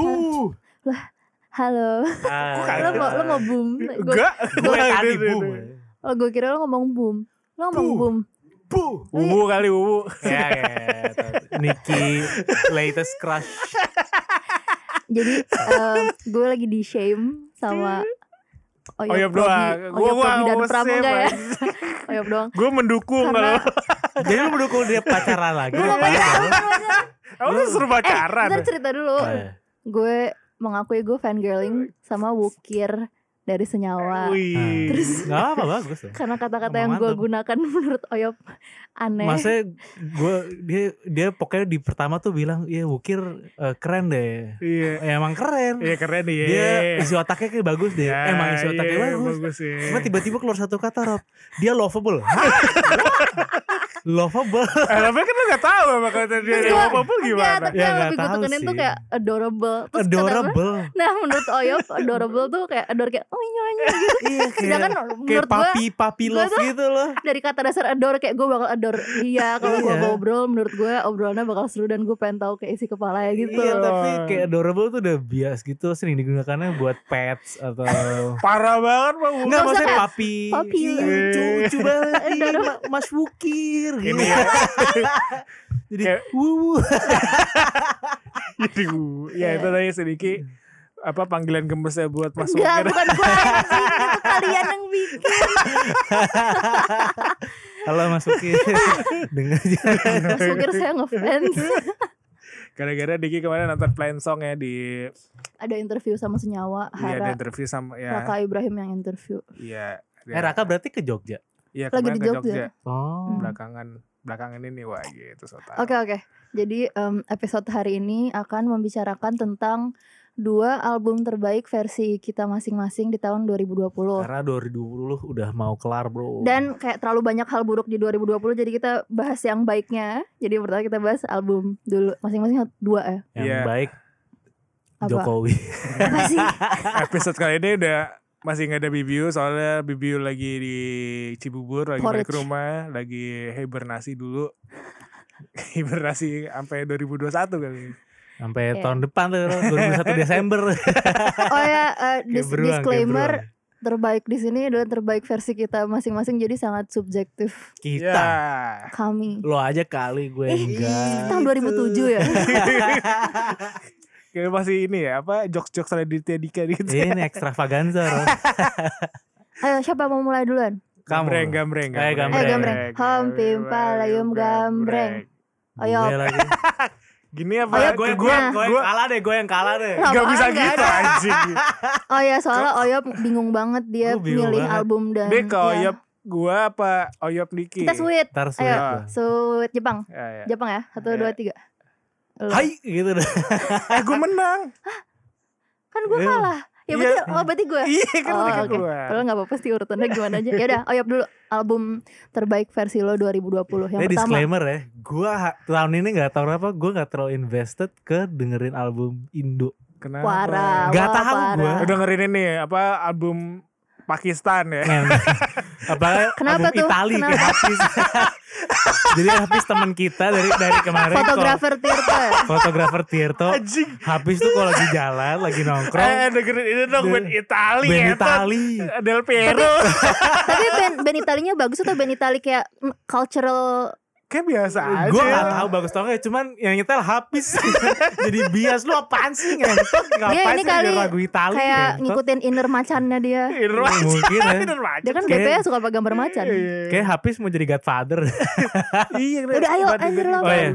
Uh. Halo. Ah, lo mau lo mau boom? Enggak. gue tadi boom. oh, gue kira lo ngomong boom. Lo ngomong Boom. boom. Puh. Wuwu kali wuwu. Ya, ya, tahu. Nicky latest crush. Jadi em, gue lagi di shame sama Oyop, Oyop doang. Gua- Oyop gua dan nggak Pram usah, enggak ya? Oyop doang. Gue mendukung Karena kalau Jadi lu mendukung dia pacaran lagi? gue mau apa? pacaran. Kamu tuh seru Eh, pacaran. bentar cerita dulu. Eh, Gue mengakui gue fangirling sama Wukir dari Senyawa. Wih. Terus- Nggak apa bagus. Karena kata-kata yang gue gunakan menurut Oyop aneh. Maksudnya gue dia dia pokoknya di pertama tuh bilang iya Wukir eh, keren deh. Iya. Ya, emang keren. Iya keren nih. Dia isi otaknya kayak bagus deh. Ya, emang isi otaknya iya, bagus. bagus ya. Cuma tiba-tiba keluar satu kata Rob. Dia lovable. Lovable. Eh, tapi kan lu gak tahu apa kata dia Terus dia gua- apa Enggak, gimana. tapi Ya, yang lebih gue tekenin tuh kayak adorable. Terus kata Adorable. nah menurut Oyop adorable tuh kayak adore kayak oh nyonya gitu. Iya Sedangkan kayak kayak menurut gue papi papi gua love tuh- gitu loh. dari kata dasar adore kayak gue bakal adore dia kalau gue Iya. ngobrol menurut gue obrolannya bakal seru dan gue pengen tahu kayak isi kepalanya gitu. Iya tapi kayak adorable tuh udah bias gitu sering digunakannya buat pets atau Parah banget Bang. Enggak maksudnya kayak papi papi. Ih, Lucu lucu banget Mas Wukir gitu. Ini ya. Jadi Kayak- wuh Jadi, ya itu tadi sedikit apa panggilan gemesnya buat Mas Enggak, bukan gue anjing, itu kalian yang bikin. Halo Mas Wukir Dengar aja Mas Ukir saya ngefans. Gara-gara Diki kemarin nonton Plain Song ya di Ada interview sama Senyawa, Iya, di Hara, interview sama ya. Raka Ibrahim yang interview. Iya. Eh Raka berarti ke Jogja Iya, Lagi di Jogja. Jogja. Oh Belakangan belakangan ini wah gitu so. Oke oke. Jadi em, episode hari ini akan membicarakan tentang dua album terbaik versi kita masing-masing di tahun 2020. Karena 2020 udah mau kelar bro Dan kayak terlalu banyak hal buruk di 2020 jadi kita bahas yang baiknya. Jadi pertama kita bahas album dulu masing-masing dua ya. Yang Iya. baik Apa? Jokowi Apa sih? Episode kali ini udah masih nggak ada Bibiu soalnya Bibiu lagi di Cibubur lagi balik ke Porridge. rumah lagi hibernasi dulu hibernasi sampai 2021 kali Sampai Iya. tahun depan tuh 21 Desember Oh ya, eh, Kayak dis- beruang, disclaimer terbaik di sini adalah terbaik versi kita masing-masing jadi sangat subjektif Kita ya kami. Lo aja kali gue Eh, enggak tahun 2007 ya. kayak masih ini ya apa jokes-jokes Raditya Dika gitu Ini extravaganza Ron. Ayo siapa mau mulai duluan? Kamu gambreng gambreng Eh, gambreng. Eh, gambreng. Hom, pimpa, layum, gambreng. Ayo. Gini apa Ayo, Gue gue gue kalah deh Gue yang kalah deh Lah, Gak bisa gitu ada. anjing Oh ya soalnya Oyop bingung banget dia bingung milih banget. album dan Dia ke ya. Oyop gua apa Oyop Niki Kita sweet. Ntar sulit Ayo, gue. sweet Jepang. ya, ya. Jepang ya. Satu Ya. dua tiga. Lu. Hai gitu deh Eh gue menang Kan gue Iya. kalah. Ya berarti oh berarti gue. Iya kan Oh, kan gua Kalau nggak apa-apa sih urutannya gimana aja. Ya udah, Oyop dulu album terbaik versi lo 2020 yang Ini pertama. disclaimer ya Gue tahun ini gak tau apa Gue gak terlalu invested ke dengerin album Indo Kenapa Parah. Nggak wah, tahu gua. Udah dengerin ini apa album Pakistan ya. Apa Kenapa album tuh? Itali Kenapa? kayak Hafiz. Jadi Hafiz teman kita dari dari kemarin Fotografer Tirta. kalau- Fotografer Tirto Anjing. Hafiz tuh kalau lagi jalan Lagi nongkrong. Eh dengerin ini dong band Itali Band ngetot. Itali. Del Piero. Tapi band band Italinya bagus atau band Itali kayak cultural Kayak biasa aja Gue gak tahu bagus tau gak Cuman yang nyetel Hafiz Jadi bias lu apaan sih ngentot Ngapain Dia ini sih kali lagu Itali kayak ngentot? ngikutin inner macannya dia. Inner macan Mungkin ya. Inner macan. Dia kan Kayak- DP suka pakai gambar macan. Iya. Kayak Hafiz mau jadi Godfather Iya Udah, ayo, anjir lo. Oh, iya.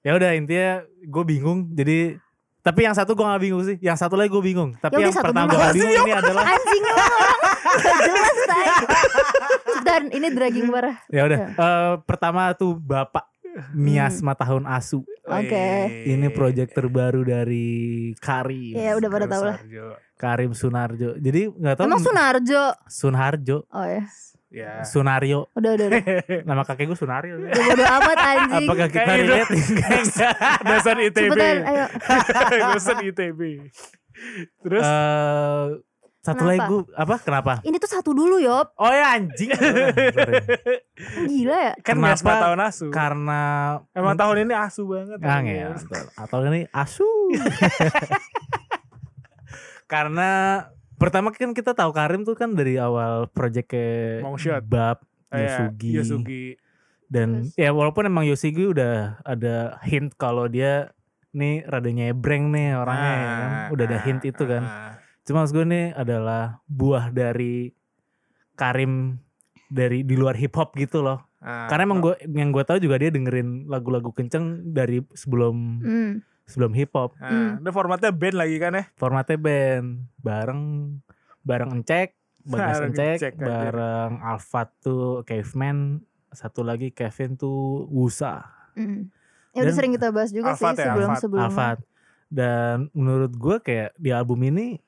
Ya udah intinya gue bingung jadi tapi yang satu gue gak bingung sih yang satu lagi gue bingung tapi Ya udah, yang satu pertama gue bingung ini adalah Anjing lu orang jelas tay. Dan ini dragging parah. ya udah eh, pertama tuh bapak miasma Hmm. tahun asu Oke. ini project terbaru dari Karim Ya udah pada tahu lah. Karim Sunarjo jadi nggak tahu Emang Sunarjo. Sunharjo Oh ya. Ya Sunario Udah udah. udah. nama kakek gue Sunario Udah bodo amat anjing. apakah kita relate Dasar ITB Cepetan ayo. Dasar ITB Terus Eh, Satu Kenapa? lagi gue apa? Kenapa? Ini tuh satu dulu Yop. Oh ya anjing. Gila ya. Kan Kenapa? Tahun asu. Karena Emang tahun ini asu banget. Ah, ya, atau ini asu. Karena pertama kan kita tahu Karim tuh kan dari awal project kayak Longshot. Bab, Kayak Yosugi, Yosugi. dan Terus? ya walaupun emang Yosugi udah ada hint kalau dia nih rada nyebreng nih orangnya ya kan. Ah, udah ada ah, hint itu kan. ah. Cuma maksud gue nih adalah buah dari Karim dari di luar hip hop gitu loh. Ah, Karena emang gue yang gue tahu juga dia dengerin lagu-lagu kenceng dari sebelum Hmm. sebelum hip hop. Ah, Ini formatnya band lagi kan ya? Formatnya band bareng bareng Encek, Bagas Bareng Encek, bareng Alfat tuh Caveman, satu lagi Kevin tuh Wusa, Hmm. Ya udah sering kita bahas juga Alfat sih ya, sebelum sebelumnya. Alfat. Dan menurut gue kayak di album ini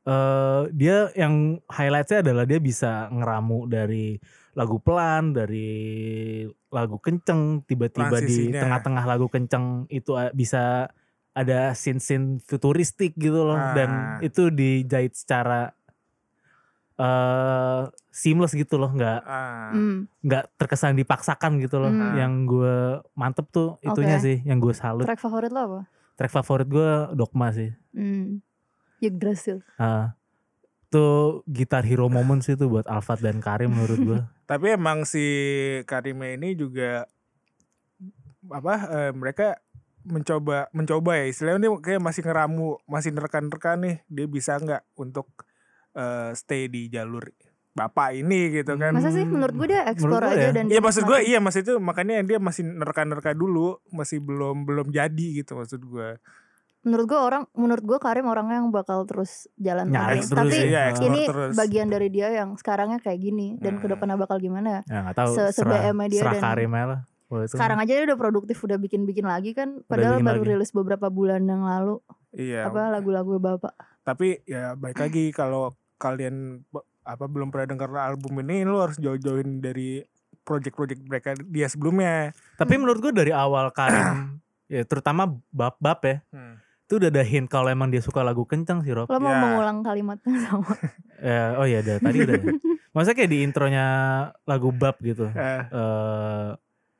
eh dia yang highlightnya adalah dia bisa ngeramu dari lagu pelan, dari lagu kenceng, tiba-tiba di tengah-tengah lagu kenceng itu a- bisa ada scene-scene futuristik gitu loh Ah. dan itu dijahit secara eh seamless gitu loh, nggak Ah. Hmm. nggak terkesan dipaksakan gitu loh. Hmm. Yang gue mantep tuh itunya Oke. sih, yang gue salut. Track favorit lo apa? Track favorit gue Dogma sih. Hmm. Yggdrasil. Ah, tuh gitar hero moment sih tuh buat Alfat dan Karim menurut gue. Tapi emang si Karime ini juga apa eh, mereka mencoba mencoba ya. Istilahnya ini kayak masih ngeramu masih nerka-nerka nih. Dia bisa nggak untuk eh, stay di jalur bapak ini gitu kan? Masa sih? Menurut gue dia explore Menurut aja ya. dan Iya maksud gue iya maksud itu makanya dia masih nerka-nerka dulu. Masih belum belum jadi gitu maksud gue Menurut gue orang menurut gue Karim orangnya yang bakal terus jalan terus. terus Tapi ya. ini terus. bagian dari dia yang sekarangnya kayak gini dan Hmm. ke depannya bakal gimana ya. Ya nggak tahu. Se- serah, dia serah dan- Karim aja lah. Wah, Sekarang aja dia udah produktif udah bikin-bikin lagi kan padahal bikin baru lagi. rilis beberapa bulan yang lalu iya apa lagu-lagu Bapak. tapi ya baik lagi kalau kalian apa belum pernah dengar album ini lu harus jauh-jauhin dari project-project mereka dia sebelumnya Tapi Hmm. menurut gue dari awal Karim, ya terutama bab-bab ya, itu udah ada hint kalau emang dia suka lagu kenceng sih Rob. Lo mau Ya. mengulang kalimat yang sama. Ya, oh iya ada tadi udah. ya. Maksudnya kayak di intronya lagu bab gitu. Eh, eh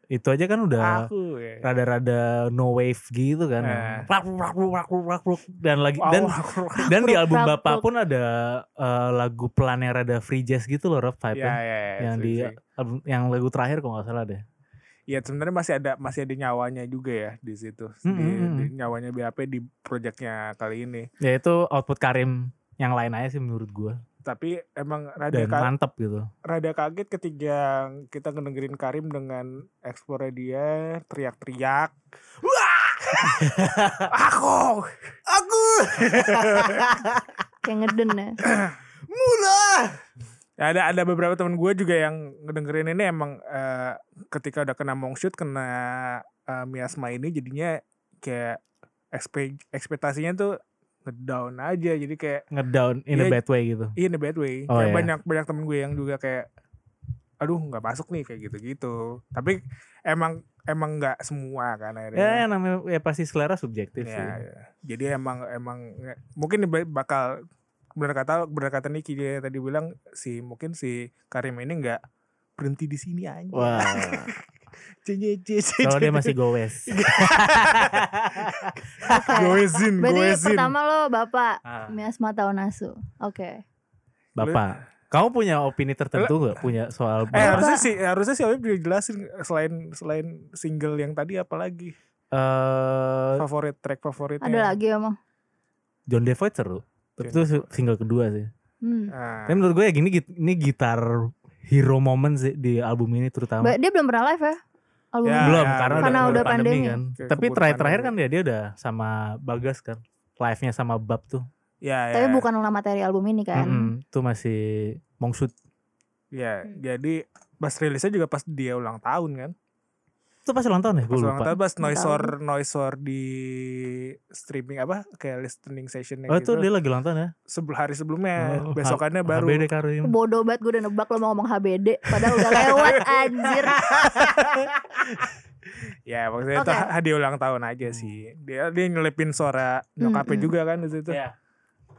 itu aja kan udah aku ya. rada-rada no wave gitu kan. Eh. Rak, rak, rak, rak, rak, rak. Dan lagi Wow, dan dan di album Bapak pun ada eh, lagu pelan yang rada free jazz gitu loh Rob ya, vibe-nya. ya, ya, yang di album- yang lagu terakhir kok nggak salah deh. Ya sebenarnya masih ada masih ada nyawanya juga ya di situ Hmm, di, hmm, hmm. di nyawanya BAP di projectnya kali ini Ya itu output Karim yang lain aja sih menurut gua tapi emang rada dan mantep gitu. rada kaget ketika kita ngedengerin Karim dengan eksplornya dia teriak-teriak aku Aku Kayak ngeden ya. mula. Ya, ada ada beberapa teman gue juga yang ngedengerin ini emang eh, ketika udah kena mongshoot kena eh, miasma ini jadinya kayak ekspe, ekspektasinya tuh ngedown aja jadi kayak Ngedown in a Iya. bad way gitu. in a bad way Oh, Kayak iya. banyak banyak temen gue yang juga kayak aduh nggak masuk nih kayak gitu-gitu tapi emang emang nggak semua kan akhirnya Ya, yang namanya ya pasti selera subjektif Ya, sih. ya. Jadi emang emang mungkin ba- bakal benar kata benar kata Niki dia tadi bilang si mungkin si Karim ini nggak berhenti di sini aja. Wah, Cie, cie, cie, kalau dia masih gowes. goezin, Berarti goezin. pertama lo Bapak Ah. Miasma tahun asu. Oke. Bapak, kamu punya opini tertentu nggak punya soal Eh Bapak? harusnya sih harusnya sih Habib jelasin selain selain single yang tadi apa lagi Eh, favorit track favoritnya. Ada lagi emang. John Devoid seru. Tapi itu single kedua sih. Hmm. Nah, Tapi menurut gue ya gini ini gitar hero moment sih di album ini terutama. Ba- Dia belum pernah live ya? Album Ya, ini? Belum ya, karena, Karena udah, udah pandemi, pandemi. kan. Kayak Tapi terakhir-terakhir kan pandemi. dia dia udah sama Bagas kan. Live-nya sama Bab tuh. ya, Tapi ya. bukanlah materi album ini kan. Mm-mm, itu masih mongshoot. Ya, Hmm. jadi pas rilisnya juga pas dia ulang tahun kan. Itu pas ulang tahun ya? Gue Pas ulang lupa. tahun pas noisor noisor di streaming apa kayak listening session Oh itu gitu. dia lagi ulang tahun ya? Sebelum hari sebelumnya, Oh, besokannya H- baru. HBD Karim. Bodoh banget gue udah nebak lo mau ngomong HBD Padahal udah lewat anjir Ya, maksudnya itu hadiah ulang tahun aja sih. Dia dia nyelepin suara nyokapnya Mm-mm. juga kan di situ. Ya.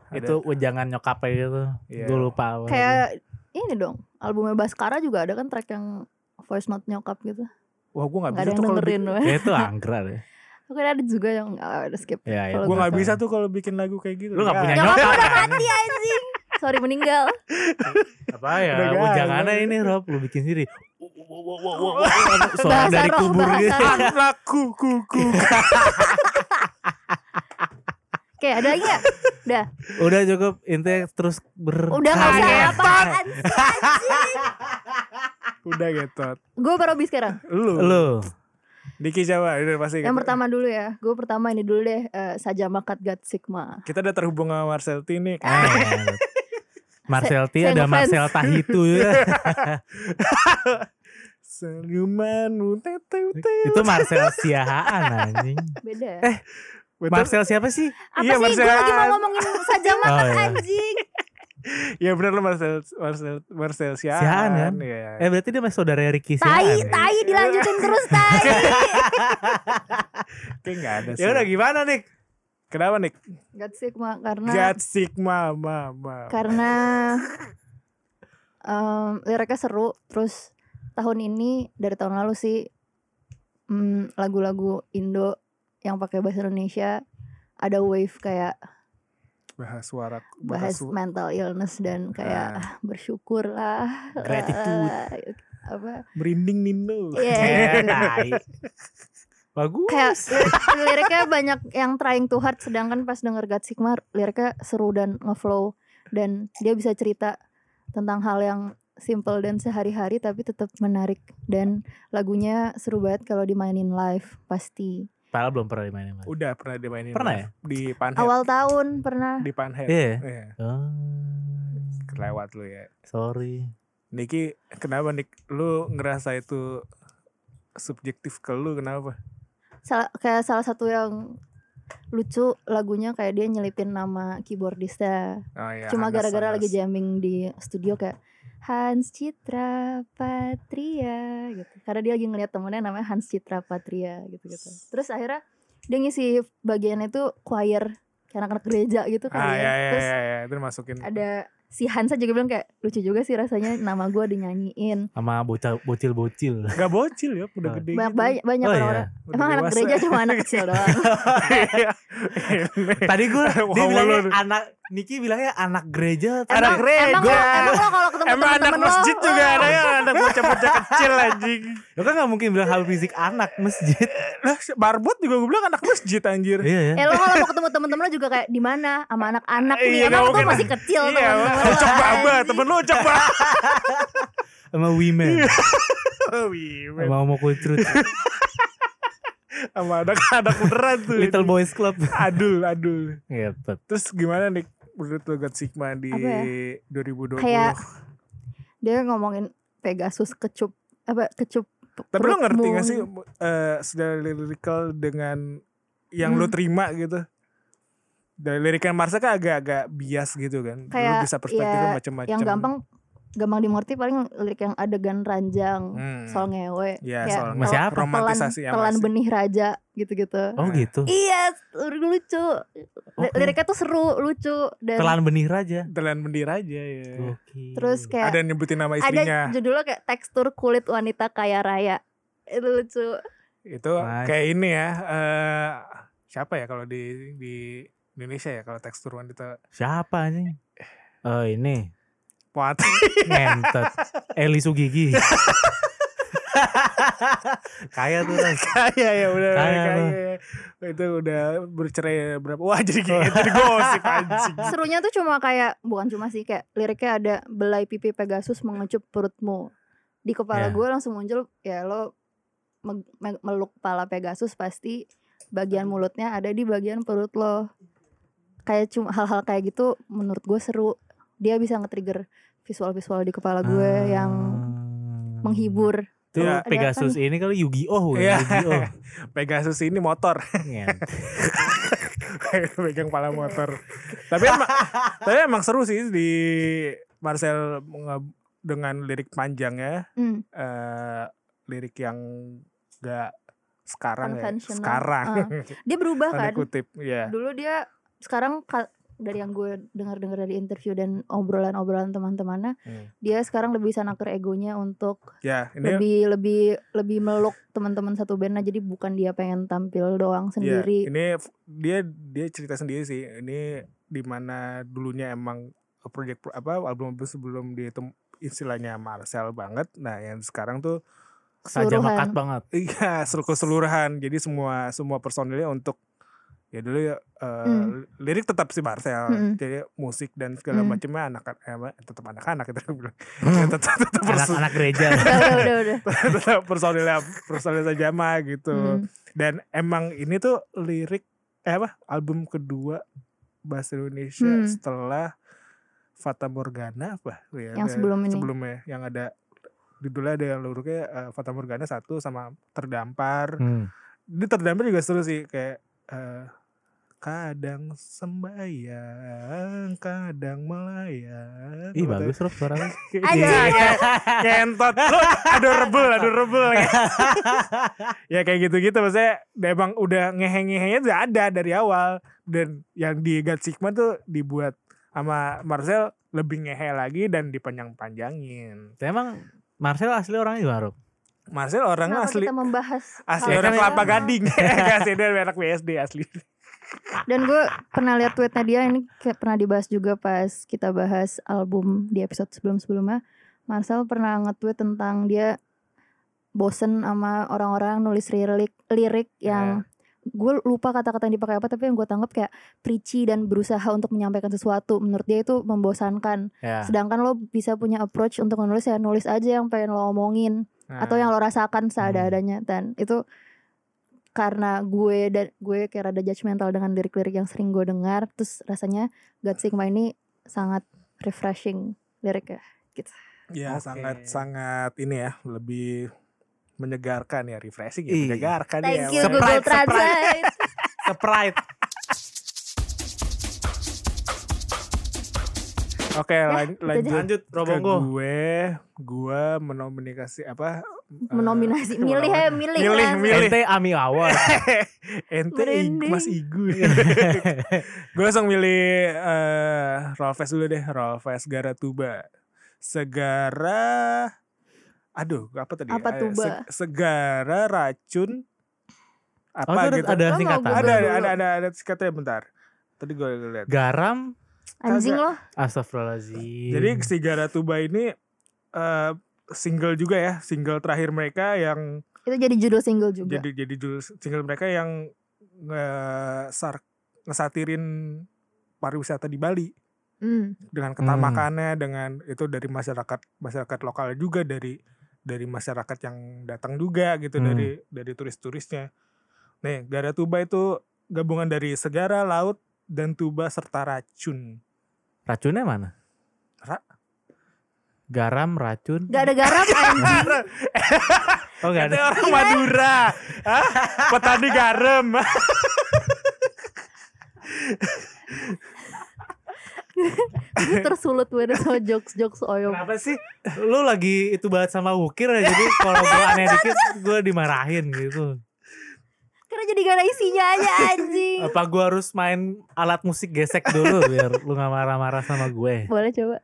Ada. Itu wejangan nyokapnya gitu. Iya. Gue lupa. Kayak ini dong, albumnya Baskara juga ada kan track yang voice note nyokap gitu. Wah gue nggak Gak bisa tuh kalau dengerin. weh. Kayak itu anggra deh. Ada juga yang ah, ada skip. Ya, ya. Gue nggak tahu. bisa tuh kalau bikin lagu kayak gitu. Lu nggak Ya. punya Nyokap nyokap udah kan? mati anjing. Sorry meninggal. Apa ya? Udah gak ada. ini Rob, lu bikin sendiri. Suara dari kubur gitu. Anakku kuku. Oke ada lagi gak? Udah. Udah cukup intinya terus ber Udah gak usah Kaget. Udah getot. Gue baru habis sekarang. Lu. Lu. Diki coba udah pasti. Yang kita- pertama dulu ya. Gue pertama ini dulu deh. eh, Saja Makat God Sigma. Kita udah terhubung sama Marcel T nih. Eh, Marcel T ada. Marcel Tahitu ya. Senyumanmu tew. Itu Marcel Siahaan anjing. Beda ya. Eh, Marcel siapa sih? Apa iya, sih? Gue lagi mau ngomongin Saja Makat Oh, iya. anjing. Ya benar lu Marcel Marcel Marcel Siahan. Siahaan kan? Iya. Eh berarti dia masih saudara Ricky Tai, Siahaan. ya? tai dilanjutin terus tai. Kayak nggak ada sih. Ya udah gimana nih? Kenapa nih? God Sigma karena God Sigma mama. karena em, liriknya seru terus tahun ini dari tahun lalu sih mm, lagu-lagu Indo yang pakai bahasa Indonesia ada wave kayak bahas suara bahas su- mental illness dan kayak Ah. ah, bersyukur lah Gratitude. apa merinding Nino. Iya. Eh, tai. Bagus. kayak lirik- liriknya banyak yang trying to hard sedangkan pas denger God Sigma liriknya seru dan ngeflow dan dia bisa cerita tentang hal yang simple dan sehari-hari tapi tetap menarik dan lagunya seru banget kalau dimainin live pasti Padahal belum pernah dimainin Mas. Udah pernah dimainin. Pernah live Di Panhead. awal tahun pernah Di Panhead. Iya. Iya. Oh, Kelewat lu ya. sorry. Niki kenapa Nik? Lu ngerasa itu subjektif ke lu kenapa? salah kayak salah satu yang lucu lagunya kayak dia nyelipin nama keyboardista Oh, iya, cuma gara-gara lagi jamming di studio kayak Hans Citra Patria gitu karena dia lagi ngeliat temennya namanya Hans Citra Patria gitu gitu terus akhirnya dia ngisi bagian itu choir kayak anak-anak gereja gitu kan Ah ya. ya ya terus ya, ya. itu masukin. ada si Hansa juga bilang kayak lucu juga sih rasanya nama gue dinyanyiin Sama bocah bocil-bocil. Gak bocil ya, udah Oh. gede banyak gitu. banyak, banyak Oh, orang-orang Udah emang anak gereja cuma anak kecil doang Tadi gue dia bilangnya lu. anak Niki bilangnya anak gereja. Anak gereja. emang, lo- emang lo kalau ketemu Emang anak temen-temen lo masjid juga ada ya, anak bocah-bocah kecil anjing. Lo kan gak mungkin bilang hal fisik anak masjid. Lah, barbot juga gue bilang anak masjid anjir. iya ya. Eh lo kalau mau ketemu temen-temen lo juga kayak di mana sama anak-anak nih. Iya, Emang lo mungkin. masih kecil Iya, temen-temen lo. ucap baba, temen lu ucap baba. Sama women. Wih, Sama homo kultur. sama anak-anak beneran tuh. Little Boys Club. Adul, adul. Gitu. Terus gimana nih menurut lo God Sigma di Apa ya? 2020? Kayak dia ngomongin Pegasus kecup apa kecup Tapi lo ngerti gak sih eh secara lyrical dengan yang lo Hmm. terima gitu? Dari lirikan Marsa kan agak-agak bias gitu kan. lo Kayak, bisa perspektifnya ya, macam-macam. yang gampang gampang dimengerti paling lirik yang adegan ranjang Hmm. soal ngewe Ya, kayak soal Masih apa? romantisasi ya, telan masih. benih raja gitu-gitu Oh gitu. iya lucu Li- Oke. liriknya tuh seru lucu dan Telan benih raja. Telan bendir aja ya. Gokil. terus kayak Ada yang nyebutin nama ada istrinya. judulnya kayak tekstur kulit wanita kaya raya itu lucu Itu Nice. kayak ini ya. eh siapa ya kalau di di Indonesia ya kalau tekstur wanita siapa anjing? Oh ini Puat. ngentot. Eli Sugigi. Kaya tuh Ras. kaya ya udah Kaya kaya, lu. ya. Itu udah bercerai berapa? Wah jadi kayak jadi gosip anjing. serunya tuh cuma kayak bukan cuma sih kayak liriknya ada belai pipi Pegasus mengecup perutmu di kepala Ya. gue langsung muncul ya lo me- me- meluk kepala Pegasus pasti bagian mulutnya ada di bagian perut lo kayak cuma hal-hal kayak gitu menurut gue seru dia bisa nge-trigger visual-visual di kepala gue yang Hmm. menghibur Tuh Ada Pegasus ini kali Yu-Gi-Oh bukan? Iya. Yu-Gi-Oh. Pegasus ini motor. Ngentot. Pegang pala motor. tapi emang tapi emang seru sih di Marcel dengan lirik panjangnya Hmm, eh lirik yang gak sekarang ya. Sekarang. dia berubah kan kutip ya. dulu dia sekarang ka- dari yang gue dengar-dengar dari interview dan obrolan-obrolan teman-temannya Hmm. dia sekarang lebih bisa naker egonya untuk Ya, ini lebih lebih lebih meluk teman-teman satu bandnya jadi bukan dia pengen tampil doang ya, sendiri ini f- dia dia cerita sendiri sih. Ini di mana dulunya emang project apa album sebelum dia itu istilahnya Marcel banget. Nah, yang sekarang tuh Saja mekat banget. Iya, seluruh keseluruhan. Jadi semua semua personilnya untuk ya dulu ya eh, Hmm. lirik tetap si Marcel. Hmm. Jadi musik dan segala Hmm. macamnya anak eh, apa, tetap anak-anak kita bilang. Ya, tetap tetap Anak-anak gereja. udah udah udah, udah. tetap personilnya personil Sajama gitu. Hmm. Dan emang ini tuh lirik eh apa album kedua bahasa Indonesia Hmm. setelah Fata Morgana apa ya, Yang ada- sebelum ini. sebelumnya yang ada judulnya ada yang luruknya eh, Fata Morgana satu sama terdampar Hmm. ini terdampar juga seru sih kayak eh, kadang sembayang kadang melayang. Ih bagus Rob suaranya. Iya, kayak kentot lu aduh rebel aduh rebel. Ya kayak gitu-gitu. Maksudnya emang udah ngehe-ngehenya udah ada dari awal. Dan yang di God Sigma tuh dibuat sama Marcel lebih ngehe lagi dan dipanjang-panjangin. Emang Marcel asli orangnya gimana Rob? Marcel orangnya asli kita membahas asli orang kelapa gading. Gak sih dia anak BSD asli Dan gue pernah lihat tweetnya dia ini kayak pernah dibahas juga pas kita bahas album di episode sebelum-sebelumnya. Marcel pernah nge-tweet tentang dia bosen sama orang-orang nulis lirik lirik yang gue lupa kata-kata yang dipakai apa tapi yang gue tanggap kayak preachy dan berusaha untuk menyampaikan sesuatu. Menurut dia itu membosankan. Ya. sedangkan lo bisa punya approach untuk menulis ya nulis aja yang pengen lo omongin Nah, atau yang lo rasakan seada-adanya. Dan itu karena gue dan gue kayak rada judgmental dengan lirik-lirik yang sering gue dengar terus rasanya God Sigma ini sangat refreshing liriknya gitu. ya Oke. sangat sangat ini ya lebih menyegarkan ya refreshing ya Ih. menyegarkan Thank ya you Google Sprite. Translate. Sprite. Oke lan- itu aja. lanjut Lanjut ke Robonggo. gue gue menominasi apa eh, Menominasi milih ya milih Milih, milih. Ente Ami Award. ente ig- Merinding. mas igu gue langsung milih eh Rolfes dulu deh Rolfes Garatuba Segara aduh apa tadi Apa Eh, tuba? Se- segara racun Oh, apa itu gitu ada singkatan. Ada dulu. ada ada ada singkatnya bentar tadi gue lihat Garam. Anjing lo. Astagfirullahaladzim. Jadi si Garatuba ini eh single juga ya, single terakhir mereka yang Itu jadi judul single juga. jadi jadi judul single mereka yang nge ngesatirin pariwisata di Bali Hmm. dengan Hmm. ketamakannya dengan itu dari masyarakat masyarakat lokal juga dari dari masyarakat yang datang juga gitu Hmm. dari dari turis-turisnya. Nih, Garatuba itu gabungan dari segara, laut, dan tuba serta racun. Racunnya mana? Ra- Garam, racun. Gak ada garam anjing. Oh gak Ada ada. orang Madura. Hah? Petani garam. Tersulut gue sama jokes-jokes oyong. Kenapa sih? Lu lagi itu banget sama Wukir ya, jadi kalau gue aneh dikit gue dimarahin gitu. Karena jadi gak ada isinya aja anjing. Apa gue harus main alat musik gesek dulu biar lu gak marah-marah sama gue? Boleh coba.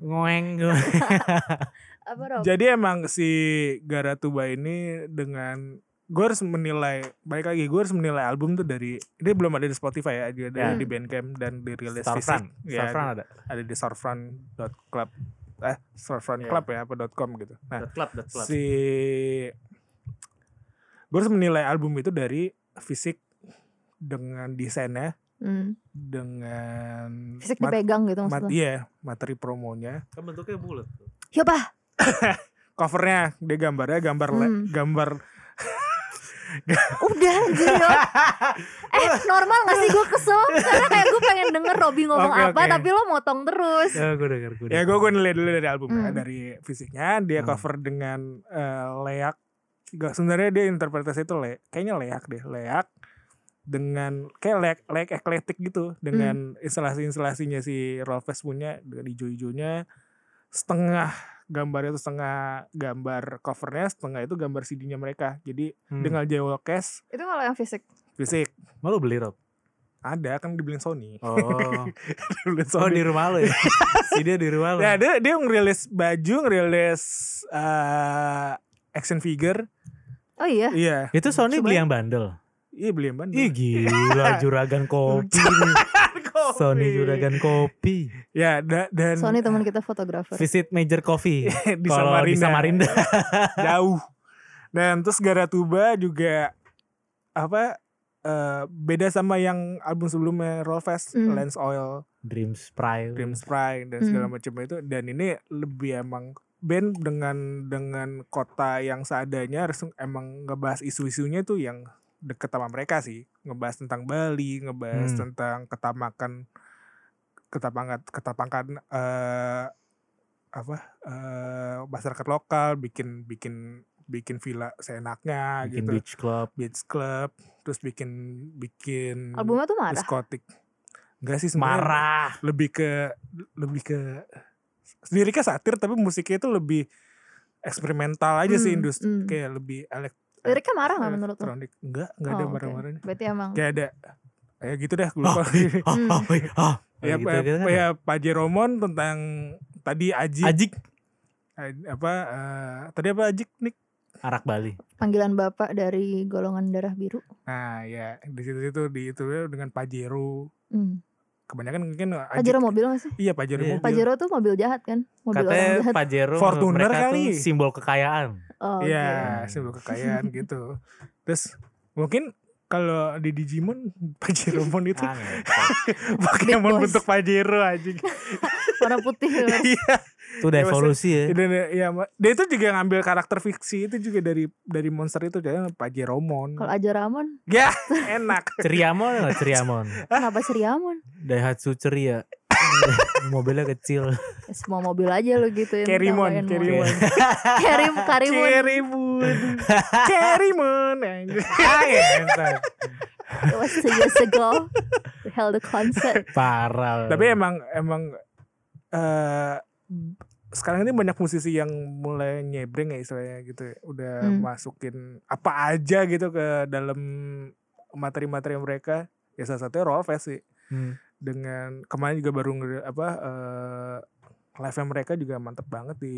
Ngoeng. Apa Rob? Jadi emang si Garatuba ini dengan gue harus menilai baik lagi gue harus menilai album tuh dari ini belum ada di Spotify ya dia ada Ya. di Bandcamp dan dirilis Starfront. fisik ya Starfront ada. ada di starfront.club eh starfront Ya. club ya apa .com gitu nah Dot club, dot club. si gue harus menilai album itu dari fisik dengan desainnya Hmm. dengan Fisik mat- dipegang gitu mat- maksudnya. iya materi promonya Kan bentuknya bulat. Yuk pak. covernya dia gambarnya gambar le- Hmm. gambar Udah Rob. Eh normal gak sih gue kesel Karena kayak gue pengen denger Robby ngomong Oke, apa. Tapi lo motong terus Ya gue denger, gue ya gue gue nilai dulu dari albumnya Hmm. dari fisiknya dia Hmm. cover dengan eh, leak Gak, sebenarnya dia interpretasi itu le kayaknya leak deh leak dengan kayak leak leak ekletik gitu dengan Hmm. instalasi instalasinya si Rolfes punya dengan hijau-hijaunya setengah gambarnya itu setengah gambar covernya setengah itu gambar CD-nya mereka jadi Hmm. dengan geocase Itu kalau yang fisik fisik Mau lu beli Rob? Ada kan dibeliin Sony. Oh. dibeliin oh Sony. di rumah lo ya. si dia di rumah lo. Ya dia dia ngerilis baju, ngerilis eh, action figure. Oh iya. Iya, Itu Sony Coba. beli yang bandel. iya beli yang bandel. Ih gila juragan kopi. Sony juragan kopi. Ya da- dan Sony teman kita fotografer. Visit Major Coffee. di Kalau di Samarinda. Samarinda. jauh. Dan terus Garatuba juga apa eh, beda sama yang album sebelumnya Rollfest, Hmm. Lens Oil, Dreams Pride. Dream Spray dan segala macam itu dan ini lebih emang band dengan dengan kota yang seadanya harus emang ngebahas isu-isunya tuh yang deket sama mereka sih ngebahas tentang Bali ngebahas Hmm. tentang ketamakan ketapangan ketapangan eh apa eh masyarakat lokal bikin bikin bikin villa seenaknya Bikin gitu beach club. beach club terus bikin bikin Albumnya tuh marah. diskotik enggak sih Marah. lebih ke lebih ke liriknya satir tapi musiknya itu lebih eksperimental aja sih Hmm, industri hmm. kayak lebih elek Liriknya marah nggak menurut lo? elektronik enggak enggak ada Oh, marah-marahnya Berarti emang. kayak ada kayak gitu dah gue lupa Oh, Hmm. oh, oh. ya, Gitu, ya, gitu kan. ya Pak Jeromon tentang tadi Ajik, Ajik. Aj- apa eh, tadi apa Ajik nih Arak Bali. Panggilan bapak dari golongan darah biru. nah ya di situ situ di itu ya dengan Pajero Hmm. Kebanyakan mungkin Ajik, Pajero mobil gak sih? iya Pajero Iya. mobil Pajero tuh mobil jahat kan? Mobil orang Katanya jahat. Pajero Fortuner kali. simbol kekayaan. Oh, Iya, oke. simbol kekayaan gitu. Terus mungkin kalau di Digimon Pajeromon itu. Pokemon bentuk Pajero anjing. Warna putih. Iya. Itu udah Ya, evolusi ya. Dan ya, dia itu juga ngambil karakter fiksi itu juga dari dari monster itu jadi Pajeromon. Kalau aja Ramon, Ya, enak. Ceriamon nggak Ceriamon? kenapa Seriamon? Daihatsu Ceria. Mobilnya kecil. Ya, semua mobil aja lo gitu ya. Kerimon, Kerimon. Kerim, Karimun. Kerimon. Kerimon. anjing. Ah, ngentot. It was two years ago. We held a concert. Parah. Tapi emang emang eh sekarang ini banyak musisi yang mulai nyebreng ya istilahnya gitu ya. Udah Hmm. masukin apa aja gitu ke dalam materi-materi mereka. Ya salah satunya Rolfes sih. Hmm. Dengan kemarin juga baru nge- apa eh live mereka juga mantep banget di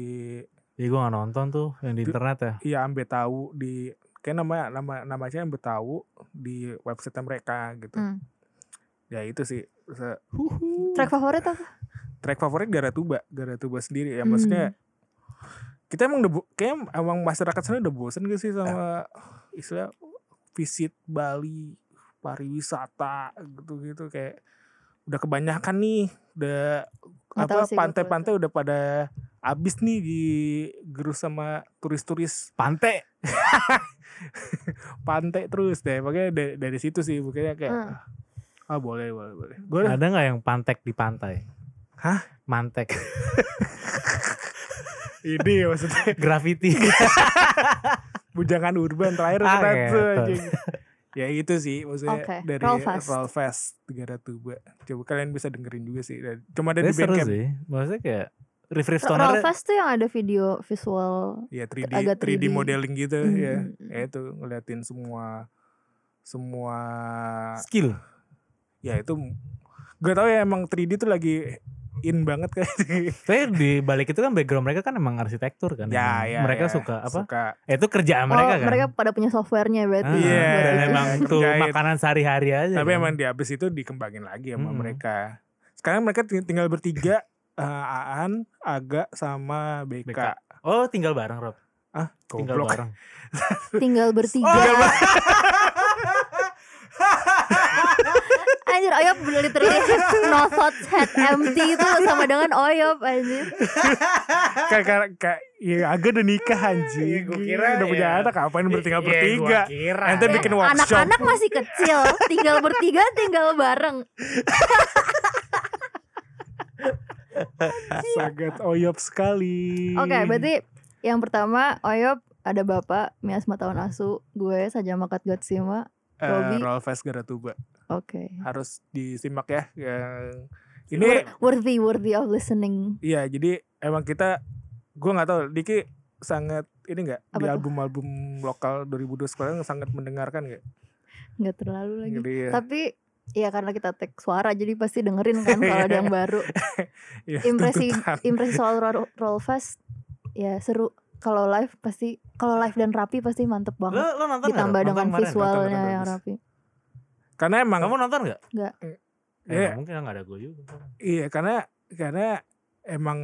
Ya gue gak nonton tuh yang di internet ya. Iya Ambe tahu di kayak nama nama namanya Ambe tahu di website mereka gitu. Hmm. Ya itu sih Se- Track favorit apa? track favorit Garatuba, Garatuba sendiri ya Hmm. maksudnya kita emang udah bo- kayak emang masyarakat sana udah bosen gak sih sama istilah visit Bali pariwisata gitu-gitu kayak udah kebanyakan nih udah apa pantai-pantai udah pada abis nih di gerus sama turis-turis Pantai. pantai terus deh makanya dari, dari situ sih makanya kayak Hmm. ah boleh boleh boleh gue Ada nggak yang pantek di pantai? Hah? Mantek. ini maksudnya Graffiti. bujangan urban terakhir Ah, gitu. Ya itu sih maksudnya Oke, dari Rollfest. Rollfest Negara Tuba coba kalian bisa dengerin juga sih Dan- cuma ada di Bandcamp sih. Maksudnya kayak Riff Riff Stoner Rollfest tuh yang ada video visual. ya 3D Agak 3D, 3D. modeling gitu Hmm, ya hmm, hmm. ya itu ngeliatin semua semua skill. ya itu gue tau ya emang 3D tuh lagi in banget kayak Tapi di balik itu kan background mereka kan emang arsitektur kan. ya ya mereka ya. suka apa? suka Eh, itu kerjaan mereka oh, kan. mereka pada punya softwarenya berarti. Ah, Iya, buat dan itu. emang tuh Kerjain. makanan sehari-hari aja. tapi kan. emang di abis itu dikembangin lagi sama Mm-mm. mereka sekarang mereka ting- tinggal bertiga eh, Aan, Aga sama BK. BK. Oh, tinggal bareng, Rob. Ah, Tinggal goblok. bareng. Tinggal bertiga. Oh, Anjir Oyop literally no thoughts had empty itu sama dengan Oyop anjir. Kayak kayak kayak ya Aga udah nikah anjing. Iya, gua kira udah punya ya. anak ngapain bertinggal Iya, bertiga. Ente Ya, bikin workshop. Anak-anak masih kecil, tinggal bertiga tinggal bareng. Sangat oyop sekali. Oke, berarti yang pertama Oyop ada bapak Miasma tahun asu, gue saja makat Godzima. Eh, Robi. Rollfest Garatuba Oke. harus disimak ya. Yang ini Worthy worthy of listening. iya jadi emang kita gua nggak tahu Diki sangat ini enggak di album-album lokal 2002 sekarang sangat mendengarkan nggak? Nggak terlalu lagi. Jadi ya, Tapi Iya karena kita tag suara jadi pasti dengerin kan kalau ada yang baru. Ya, Impresi tuntutan. impresi soal Roll Roll ya seru. Kalau live pasti kalau live dan rapi pasti mantep Lo, banget. lo nonton nggak, Ditambah? Nonton dengan kemarin? visualnya nonton, yang bagus. rapi. Karena emang Kamu nonton gak? Nggak. Eh, Iya. mungkin nggak ada gue juga. iya karena karena emang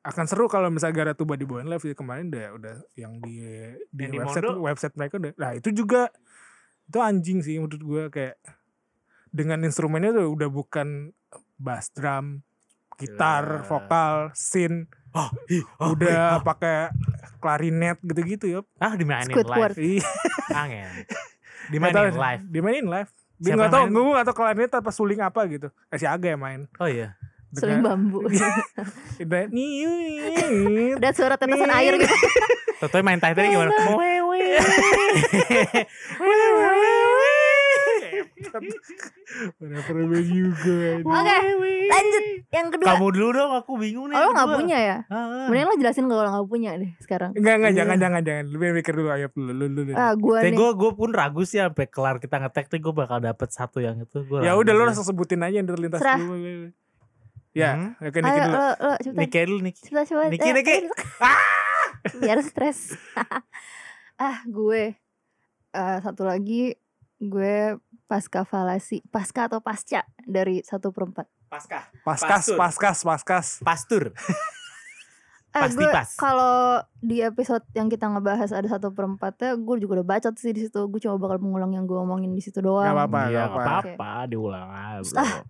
akan seru kalau misalnya Gara Tuba dibawain live ya kemarin udah udah yang di di Yang di website Mondo? website mereka udah. Nah, itu juga itu anjing sih menurut gua kayak dengan instrumennya udah, udah bukan bass drum, gitar, Gila. vokal, synth, Oh, oh, udah ih, pakai klarinet gitu-gitu ya. ah dimainin Squidward. live. Iya. Nggak Dimainin live. Dimainin live. Dia nggak tahu, nggak tahu klarinet apa suling apa gitu. Eh, si Aga yang main. Oh iya. Seling bambu. Udah, suara tetesan air gitu. Tentunya main title gimana? Udah pernah juga. Oke, lanjut yang kedua. Kamu dulu dong, aku bingung nih. Oh, lo kedua. punya ya? Ah, Mending lo jelasin kalau lo nggak punya deh sekarang. Enggak, enggak, Iya. jangan, jangan, jangan. Lebih mikir dulu, ayo dulu, dulu, dulu. Ah, gue Tapi nih. gue gue pun ragu sih sampai kelar kita ngetek tuh gue bakal dapet satu yang itu. Gua ya udah, lo langsung sebutin aja yang terlintas Serah. dulu. Ya, Hmm. oke, Niki dulu. lo, lo cepetan. Niki dulu Niki. Coba coba. Niki, eh, Niki. eh, Biar stres. ah, gue eh, satu lagi gue pasca falasi, pasca atau pasca dari satu perempat. Pasca. Paskas, Pastur. paskas, paskas. Pastur. Eh, Pasti gue pas. kalau di episode yang kita ngebahas ada satu perempatnya, gue juga udah bacot sih di situ. Gue cuma bakal mengulang yang gue omongin di situ doang. Gak apa-apa, nggak apa-apa. apa-apa diulang aja. Ah.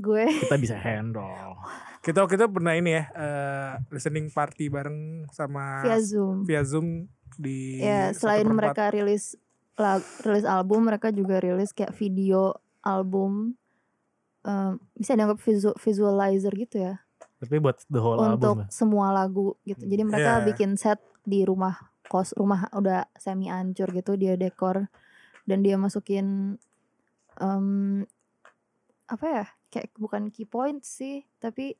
Gue Kita bisa handle. Kita kita pernah ini ya, eh, listening party bareng sama via zoom. via Zoom di Ya selain mereka rilis lag- rilis album, mereka juga rilis kayak video album. Em, bisa dianggap visu- visualizer gitu ya Tapi buat the whole untuk album. ya? semua lagu gitu. Jadi mereka Iya. bikin set di rumah kos, rumah udah semi hancur gitu dia dekor dan dia masukin em, apa ya kayak bukan key point sih tapi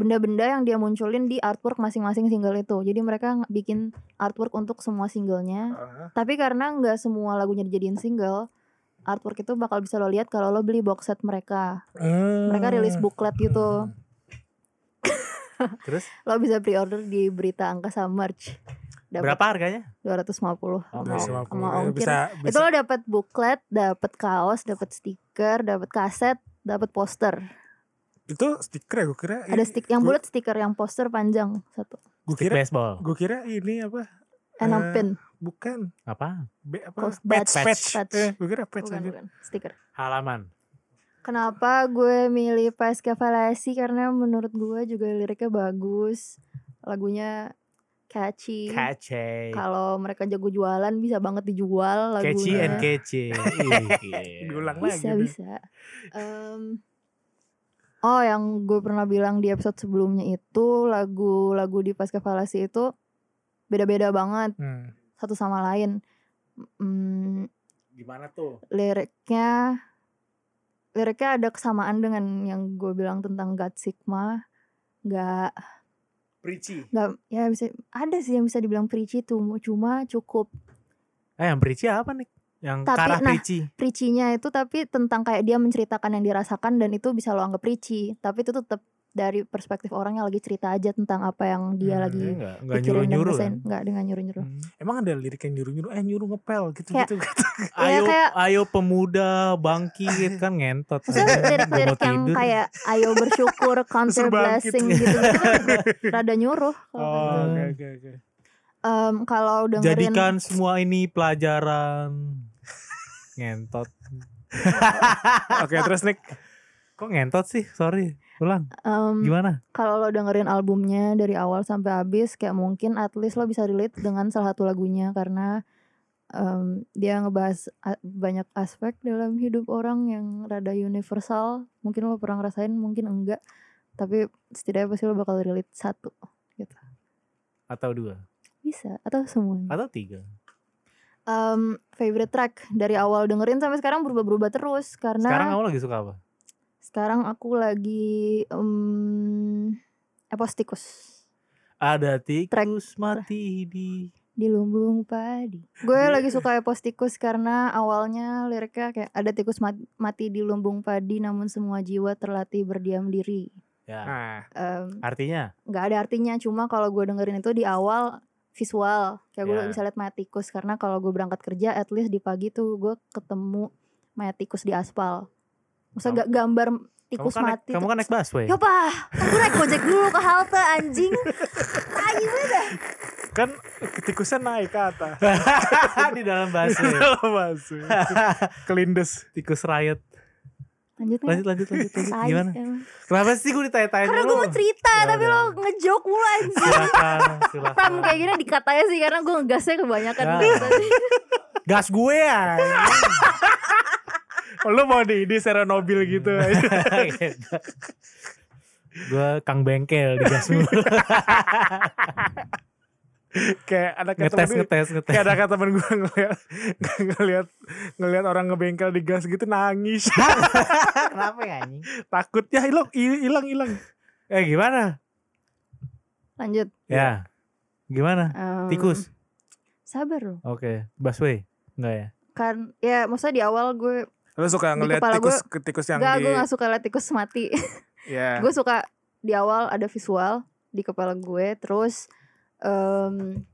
benda-benda yang dia munculin di artwork masing-masing single itu. Jadi mereka bikin artwork untuk semua singlenya. Ah, Tapi karena nggak semua lagunya dijadiin single, artwork itu bakal bisa lo lihat kalau lo beli box set mereka. Mereka rilis hmm. booklet gitu. Terus Lo bisa pre-order di Berita Angkasa Merch. Dapat berapa harganya? 250 Oke, sama, sama ongkir. bisa, Itu bisa. lo dapat booklet, dapat kaos, dapat stiker, dapat kaset, dapat poster. Itu stiker ya gue kira. Ada stick yang bulat stiker yang poster panjang satu. Gue kira baseball. gue kira ini apa? Enam Eh, pin. Bukan. Apa? B apa? Post- patch, patch. patch. Patch. Eh, gue kira patch Bukan, aja. bukan. Stiker. Halaman. Kenapa gue milih Pasca Falasi karena menurut gue juga liriknya bagus. Lagunya catchy. Catchy. Kalau mereka jago jualan bisa banget dijual lagunya. Catchy and catchy. Diulang lagi. bisa bisa Em, oh yang gue pernah bilang di episode sebelumnya itu lagu-lagu di Pasca Falasi itu beda-beda banget Hmm. satu sama lain Hmm, Gimana tuh? liriknya liriknya ada kesamaan dengan yang gue bilang tentang God Sigma nggak Preachy. nggak ya bisa ada sih yang bisa dibilang preachy tuh cuma cukup Eh yang preachy apa nih? Yang Tapi, karah nah, preachy. preachy-nya itu tapi tentang kayak dia menceritakan yang dirasakan dan itu bisa lo anggap preachy tapi itu tetap dari perspektif orang yang lagi cerita aja tentang apa yang dia Hmm, lagi Enggak, enggak nyuruh-nyuruh rasain kan. dengan nyuruh-nyuruh Hmm. Emang ada lirik yang nyuruh-nyuruh, eh nyuruh ngepel gitu Kayak- gitu. Iya, Ayo, kayak- ayo pemuda bangkit kan ngentot. Lirik-lirik yang kayak ayo bersyukur counter blessing gitu gitu rada nyuruh kalau Oh, gitu. oke oke oke. Em, kalau dengerin Jadikan semua ini pelajaran. Ngentot. Oke, terus Nick. Kok ngentot sih? Sorry. Ulang. em, Gimana? kalau lo dengerin albumnya dari awal sampai habis kayak mungkin at least lo bisa relate dengan salah satu lagunya karena em, dia ngebahas banyak aspek dalam hidup orang yang rada universal mungkin lo pernah ngerasain mungkin enggak tapi setidaknya pasti lo bakal relate satu gitu Atau dua? bisa atau semuanya Atau tiga? Em, favorite track dari awal dengerin sampai sekarang berubah-berubah terus karena Sekarang kamu lagi suka apa? sekarang aku lagi em, Epostikus Ada tikus mati di di lumbung padi. Gue lagi suka Epos Tikus karena awalnya liriknya kayak ada tikus mat- mati di lumbung padi namun semua jiwa terlatih berdiam diri. Ya. Em, Artinya nggak ada artinya cuma kalau gue dengerin itu di awal visual kayak gue Ya. bisa lihat mayat tikus karena kalau gue berangkat kerja at least di pagi tuh gue ketemu mayat tikus di aspal. Maksudnya Kamu- ga- gambar kamu tikus kan naik, mati. kamu tuh- kan naik busway. Ya pak, gue naik gojek dulu ke halte anjing. Tai banget. kan tikusnya naik ke atas. di dalam busway. Masuk. Kelindes. Tikus riot. Lanjut. Lanjut lanjut lanjut, lanjut. Gimana? emang. Kenapa sih gue ditanya-tanya Karena gue mau cerita Ya tapi udah. lo ngejok mulu anjing. Silakan, silakan. Kayak gini dikatanya sih karena gue ngegasnya kebanyakan Ya. gitu tadi. Gas gue ya. Lu mau di, di Seronobil gitu. gue kang bengkel di gas mulu. Kayak ada kayak ngetes temen ngetes ngetes. kayak ada kata temen gue ngeliat ngeliat ngeliat orang ngebengkel di gas gitu nangis Kenapa ya anjing? takut ya hilang hilang hilang Eh gimana? Lanjut. Ya. Gimana? Em, Tikus. Sabar loh. Oke, busway. Enggak ya? Kan ya maksudnya di awal gue lu suka ngeliat tikus ke tikus yang Enggak, di gue gak suka liat tikus mati. ya gue suka di awal ada visual di kepala gue, terus em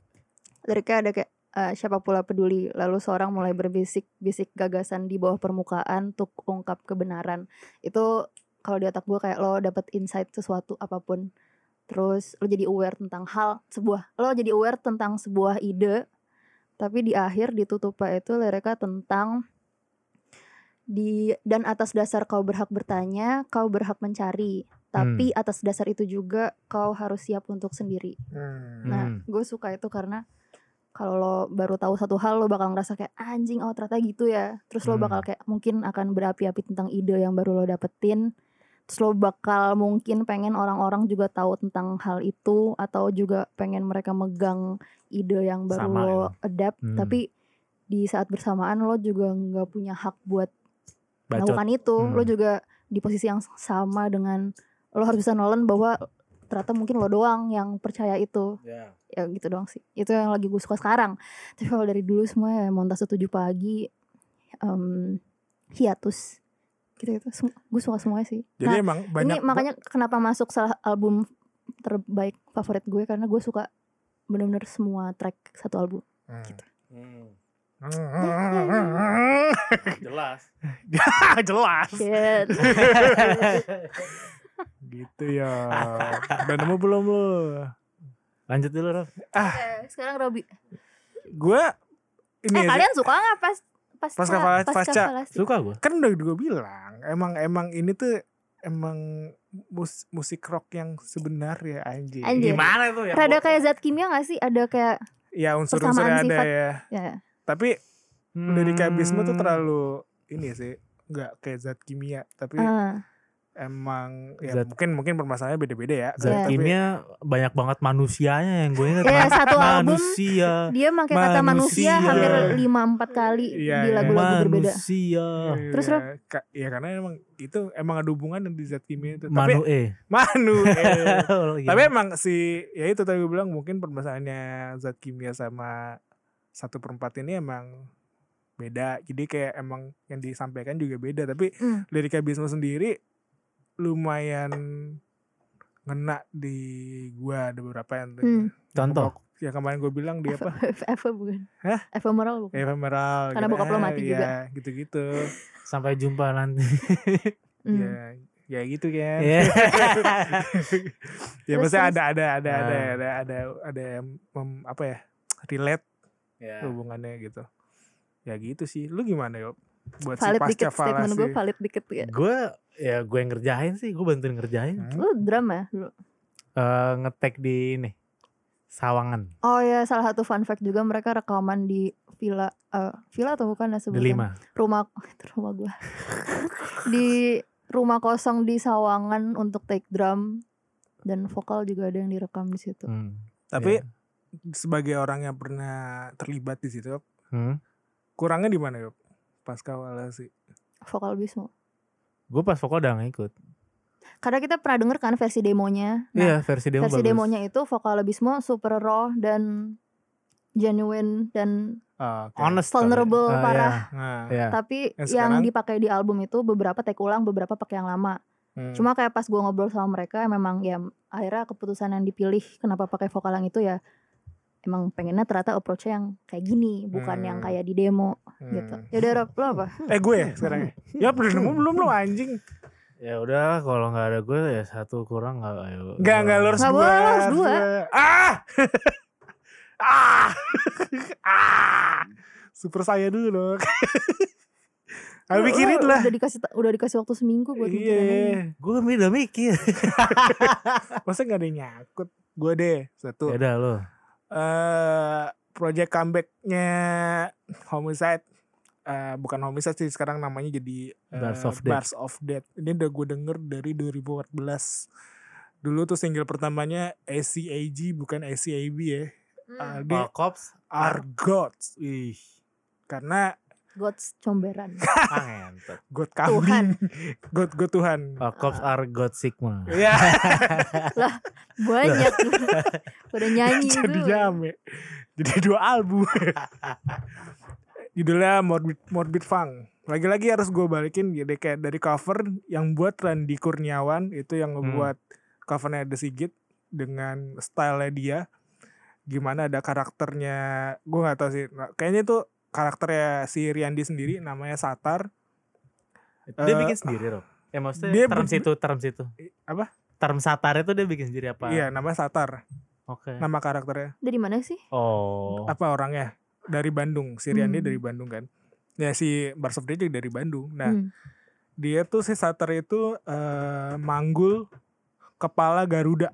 liriknya ada kayak eh, siapa pula peduli, lalu seorang mulai berbisik-bisik gagasan di bawah permukaan untuk ungkap kebenaran. Itu kalau di otak gue kayak lo dapet insight sesuatu apa pun, terus lo jadi aware tentang hal sebuah, lo jadi aware tentang sebuah ide, tapi di akhir ditutupnya itu liriknya tentang di dan atas dasar kau berhak bertanya, kau berhak mencari. Tapi atas dasar itu juga kau harus siap untuk sendiri. Hmm. Nah, Hmm. gue suka itu karena kalau lo baru tahu satu hal lo bakal ngerasa kayak anjing oh ternyata gitu ya. Terus lo Hmm. bakal kayak mungkin akan berapi-api tentang ide yang baru lo dapetin. Terus lo bakal mungkin pengen orang-orang juga tahu tentang hal itu atau juga pengen mereka megang ide yang baru Sama lo ya. adapt. Hmm. Tapi di saat bersamaan lo juga nggak punya hak buat Bacot. melakukan itu Hmm. lo juga di posisi yang sama dengan lo harus bisa nolen bahwa ternyata mungkin lo doang yang percaya itu. Ya. ya gitu doang sih. Itu yang lagi gue suka sekarang. Tapi kalau dari dulu semua ya Montase 7 pagi em, hiatus. Gitu gitu. Gue suka semuanya sih. Jadi nah emang banyak ini makanya kenapa masuk salah album terbaik favorit gue karena gue suka bener-bener semua track satu album. Hmm. Jelas. jelas. Shit. gitu ya udah nemu belum lu Lanjut dulu, Rob. Oke, sekarang Robi gue ini eh kalian suka nggak pas pas Pasca Pasca. Suka gue. kan udah gue bilang emang emang ini tuh emang mus- musik rock yang sebenar ya anjing Anjir. Gimana tuh ya? Rada kayak zat kimia gak sih? Ada kayak ya unsur-unsurnya Persamaan ada sifat. ya ya tapi lirik abisme tuh Hmm. terlalu ini sih nggak kayak zat kimia tapi ah, emang ya Zat- mungkin mungkin permasalahannya beda-beda ya Zat Iya. kimia banyak banget manusianya yang gue inget. Ya, Man- satu album manusia. dia pakai kata manusia Manusia. hampir 5 4 kali Iya, di iya. lagu-lagu berbeda. Manusia. Terus, ya, Rob? ka- ya karena emang itu emang ada hubungan di zat kimia itu Manu tapi E. manu eh. Iya. tapi emang si ya itu tadi gue bilang mungkin permasalahannya zat kimia sama satu perempat ini emang beda jadi kayak emang yang disampaikan juga beda tapi Hmm. lirik Abisme sendiri lumayan ngena di gua ada beberapa yang Hmm. Contoh. ya kemarin gue bilang di apa Eva bukan? Hah? Ephemeral bukan? ephemeral Karena bokap lo mati ya, juga. gitu-gitu Sampai jumpa nanti. Hmm. ya ya gitu kan Iya. ya maksudnya ada ada ada ada Ah. ada ada ada yang mem- apa ya relate Ya. hubungannya gitu ya gitu sih lu gimana yuk buat Valid si dikit statement gue valid dikit ya. Gue ya gue yang ngerjain sih, gue bantuin ngerjain. Hmm? Lu drum ya dulu? Eh ngetek di ini Sawangan Oh ya salah satu fun fact juga mereka rekaman di villa eh villa atau bukan ya lima. Rumah itu rumah gua. di rumah kosong di Sawangan untuk take drum dan vokal juga ada yang direkam di situ. Hmm. tapi Iya. sebagai orang yang pernah terlibat di situ Yop, Hmm. kurangnya di mana yuk pasca falasi Vokal Bismo. Gue pas vokal udah gak ikut. Karena kita pernah denger kan versi demonya. Nah, iya versi demo versi bagus. demonya itu vokal Bismo super raw dan genuine dan Oh, oke. Honest. kali. vulnerable Ah, parah. Nah, Iya. Tapi Yang yang, dipakai di album itu beberapa take ulang, beberapa pakai yang lama. hmm. Cuma kayak pas gue ngobrol sama mereka memang ya akhirnya keputusan yang dipilih kenapa pakai vokal yang itu ya emang pengennya ternyata approach-nya yang kayak gini, bukan yang Hmm. kayak di demo gitu. Hmm. Ya udah Rob, lo apa? Eh gue ya sekarang ya? Ya belum nemu belum lo anjing. Ya udah kalau nggak ada gue ya satu kurang nggak ayo. Enggak enggak lo harus Nggak dua. boleh, lo harus dua. Ah. ah. ah. Super saya dulu dong. Ayo Lo- mikirin lah. Udah dikasih udah dikasih waktu seminggu buat mikirin ini. Iya. Gue udah mikir. Masa gak ada yang nyakut? Gue deh satu. ya udah lo. Eh project comebacknya Homicide eh bukan Homicide sih sekarang namanya jadi eh, Bars of Death. Bars of Death. Ini udah gue denger dari 2014. Dulu tuh single pertamanya ACAG bukan ACAB ya. Hmm. All cops. Are Gods Ih. karena Gods comberan. God kambing. God God Tuhan. All cops are God Sigma. Iya, Banyak. Udah nyanyi jadi jame. Jadi dua album. Judulnya Morbid Morbid Funk. Lagi-lagi harus gue balikin jadi kayak dari cover yang buat Randy Kurniawan itu yang ngebuat covernya The Sigit dengan stylenya dia. Gimana ada karakternya, gue nggak tahu sih. Nah, Kayaknya itu karakternya si Riandi sendiri namanya Satar. Dia Eh, bikin sendiri Rob. Ya maksudnya dia term situ, term situ. Apa? Term satar itu dia bikin sendiri apa? Iya, namanya Satar. Oke. Nama karakternya. Dari mana sih? Oh. apa orangnya dari Bandung si Riandi Hmm. dari Bandung kan ya si Bars of Day juga dari Bandung nah Hmm. dia tuh si Sater itu eh, manggul kepala Garuda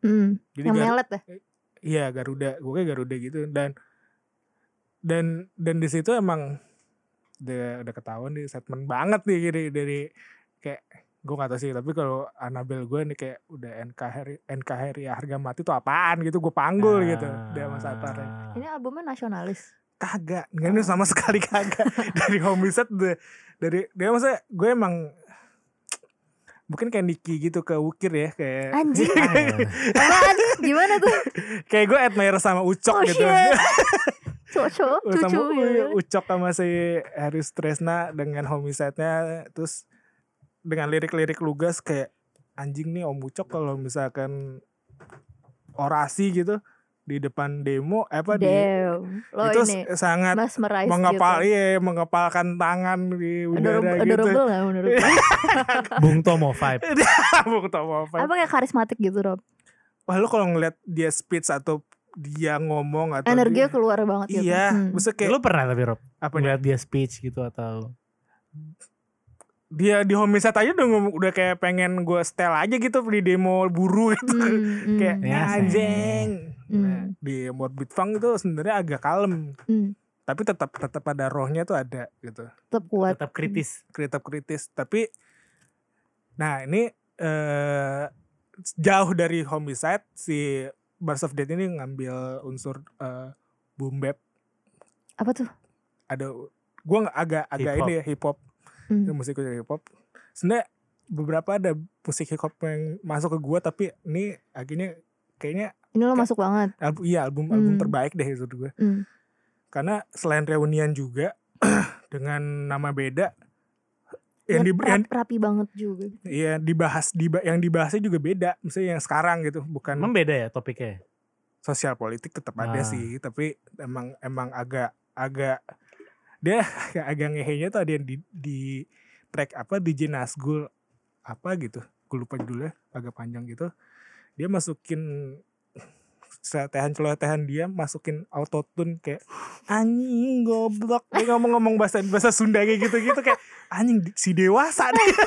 Hmm. jadi Yang Garu- melet ya? iya Garuda gue kayak Garuda gitu dan dan dan di situ emang udah udah ketahuan nih statement banget nih dari dari kayak gue gak tau sih tapi kalau Anabel gue nih kayak udah NKRI NKRI harga mati tuh apaan gitu gue panggul gitu dia sama Satar Ah. Ini albumnya nasionalis. kagak nggak ini sama sekali kagak dari homicide de- dari dia maksudnya gue emang mungkin kayak Nicky gitu ke Ukir ya kayak Anjing. Ah, ya. Gimana tuh? kayak gue admire sama Ucok Oh, gitu sama cucu U- ya. Ucok sama si Haris Tresna dengan homicide-nya terus dengan lirik-lirik lugas kayak anjing nih Om Ucok kalau misalkan orasi gitu di depan demo apa di. Lo itu ini sangat mengepal gitu. iya mengepalkan tangan di udara Adorable, gitu adorable gak menurut? Bung Tomo vibe. Mau tau apa Apa kayak karismatik gitu Rob? wah lu kalau ngeliat dia speech atau dia ngomong atau Energinya dia, keluar banget gitu. iya Hmm. maksudnya kayak Lu pernah tapi Rob apa ngeliat dia speech gitu atau dia di homicide aja udah ngomong udah kayak pengen gue setel aja gitu di demo buru gitu Hmm, hmm, kayak Ya, anjing Hmm. Nah, di Morbid Funk itu sebenarnya agak kalem hmm. tapi tetap tetap ada rohnya tuh ada gitu Tetap kuat. tetap kritis. kritis kritis tapi nah ini eh jauh dari homicide si Bars of Death ini ngambil unsur eh boom bap Apa tuh? ada gua nggak agak agak Hip hop. ini ya hip hop Hmm. musik hip hop sebenarnya beberapa ada musik hip hop yang masuk ke gua tapi ini akhirnya kayaknya Ini lo masuk banget. album iya album album Hmm. terbaik deh itu gue Hmm. karena selain reunian juga dengan nama beda yang Dan di rap- yang, rapi banget juga. Iya dibahas di yang dibahasnya juga beda misalnya yang sekarang gitu bukan Emang beda ya topiknya? sosial politik tetap ada Ah. sih tapi emang emang agak agak dia agak, agak ngehenya tuh ada yang di, di track apa DJ Nazgul apa gitu gue lupa judulnya agak panjang gitu dia masukin celotehan celotehan dia masukin autotune kayak anjing goblok. Dia ngomong-ngomong bahasa bahasa Sunda kayak gitu gitu kayak anjing si dewasa nih.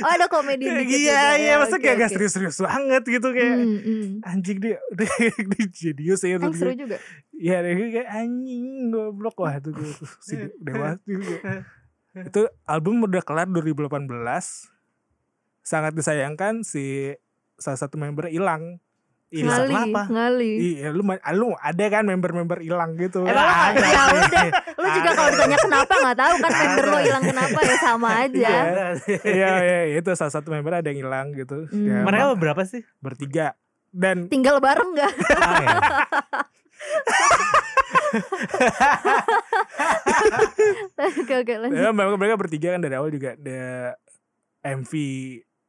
Oh ada komedi dikit iya juga iya. ya, masa oke, kayak gak oke. serius-serius banget gitu kayak Hmm, hmm. anjing dia dia, dia jenius ya menurut seru juga. Iya dia kayak anjing goblok. Wah itu gue si de- dewa itu kayak- itu album udah kelar 2018 sangat disayangkan si salah satu member hilang Hilang Ngali, kenapa? ngali. iya lu ma- lu ada kan member-member hilang gitu nggak- ada. ya udah, lu juga kalau ditanya kenapa nggak tahu kan member lo hilang kenapa ya sama aja. iya iya itu salah satu member ada yang hilang gitu Hmm. ya, Mereka berapa sih? bertiga dan Tinggal bareng nggak? Ah, ya. Oke oke lanjut. Ya, mereka, mereka bertiga kan dari awal juga ada MV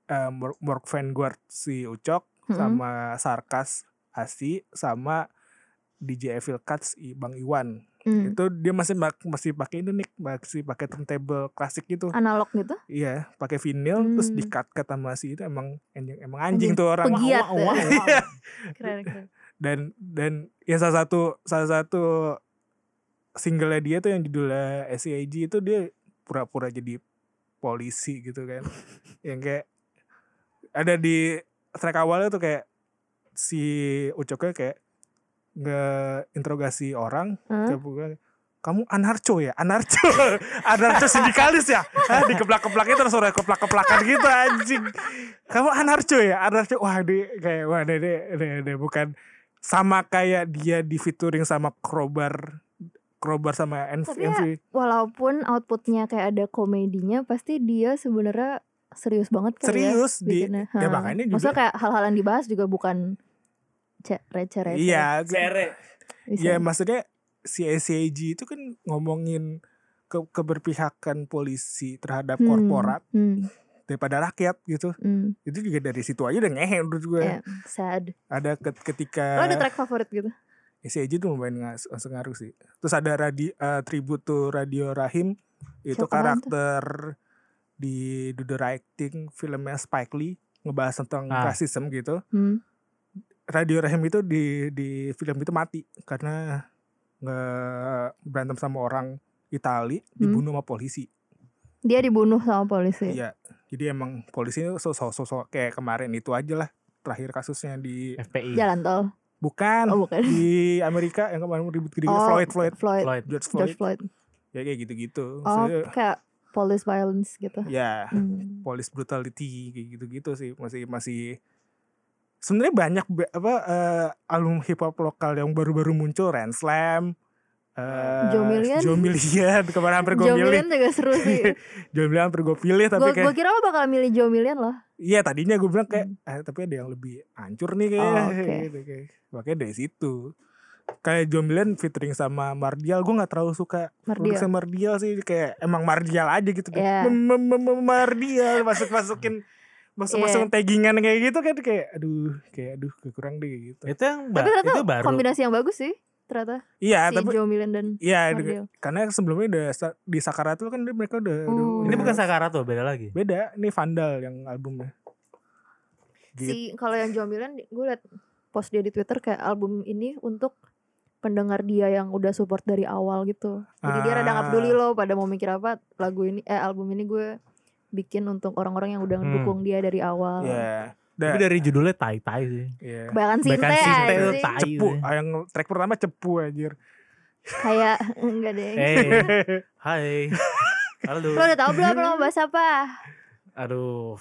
um, Mork Vanguard si Ucok Mm-mm. sama Sarkas Asi sama DJ Evil Cuts Bang Iwan. Hmm. Itu dia masih masih pakai itu nih, masih pakai turntable klasik gitu. Analog gitu. Iya, pakai vinyl terus Hmm. di cut cut sama si itu emang anjing emang anjing Anjing, tuh orang. pegiat Wah, wah, wah. Keren keren. dan dan ya salah satu salah satu singlenya dia tuh yang judulnya SCIG itu dia pura-pura jadi polisi gitu kan yang kayak ada di track awalnya tuh kayak si Ucoknya kayak nge-interogasi orang Hah? kayak bukan kamu anarcho ya? Anarcho? Anarcho sindikalis ya? Hah, dikeplak-keplaknya terus suara keplak-keplakan gitu anjing. Kamu anarcho ya? Anarcho? Wah dia kayak wah dia, dia, dia, dia bukan sama kayak dia di featuring sama Krobar Krobar sama NV, Tapi ya, NV. Walaupun outputnya kayak ada komedinya, pasti dia sebenarnya serius banget kan serius ya, di bikinnya. ya Ha. makanya juga Maksudnya kayak hal-hal yang dibahas juga bukan ce- receh-receh. iya Cere. Ya maksudnya si SCAG itu kan ngomongin ke keberpihakan polisi terhadap Hmm, korporat hmm, daripada rakyat gitu hmm. itu juga dari situ aja udah ngehe menurut gue Ya, sad. ada ket- ketika Lo ada track favorit gitu? SCAG tuh lumayan ngas- ngaruh sih terus ada radi eh, tribute to Radio Rahim itu Siapa karakter di Do the Right Thing filmnya Spike Lee ngebahas tentang Ah. rasisme gitu Hmm. Radio Rahim itu di di film itu mati karena nggak berantem sama orang Itali Hmm. dibunuh sama polisi. Dia dibunuh sama polisi. Iya. Jadi emang polisi itu sosok-sosok kayak kemarin itu aja lah terakhir kasusnya di FPI. Jalan tol. bukan Oh bukan. di Amerika yang kemarin ribut gede Oh, Floyd Floyd Floyd. Floyd. George Floyd George Floyd. ya kayak gitu-gitu. Oh, Maksudnya, kayak police violence gitu. ya Hmm. police brutality kayak gitu-gitu sih masih masih sebenarnya banyak be- apa eh, album hip hop lokal yang baru-baru muncul Ren Slam eh, Joe Million. Joe Million kemarin hampir gue pilih Million juga seru sih. Joe Million hampir gue pilih tapi Gue kayak kira lo bakal milih Joe Million loh. iya tadinya gue bilang kayak eh, tapi ada yang lebih hancur nih kayaknya Oh, oke. gitu, kayak. makanya dari situ kayak Joe Million featuring sama Mardial gue nggak terlalu suka Mardial. Mardial sih kayak emang Mardial aja gitu Iya. Mem- mem- mem- mem- Mardial masuk masukin masuk masukin Iya. taggingan kayak gitu kan kayak aduh kayak aduh kurang deh gitu Itu yang ba- Tapi itu baru. kombinasi yang bagus sih ternyata. iya si tapi Joe Million dan iya Mardial. karena sebelumnya udah di Sakaratul kan mereka udah, udah- Hmm. Ini udah- bukan Sakara tuh, beda lagi. beda ini Vandal yang albumnya gitu. Si kalau yang Joe Million gue liat post dia di Twitter kayak album ini untuk pendengar dia yang udah support dari awal gitu. Jadi dia rada nggak Ah. peduli loh pada mau mikir apa lagu ini eh album ini gue bikin untuk orang-orang yang udah Hmm. ngedukung dia dari awal. Iya. Tapi Da- dari judulnya tai-tai sih. iya. Kebanyakan sinte Bahkan Sinte itu tai. Cepu, sih. ah, yang track pertama cepu anjir. Kayak enggak deh. Eh, hai. Halo. Lo udah tau belum lo mau bahas apa? Aduh.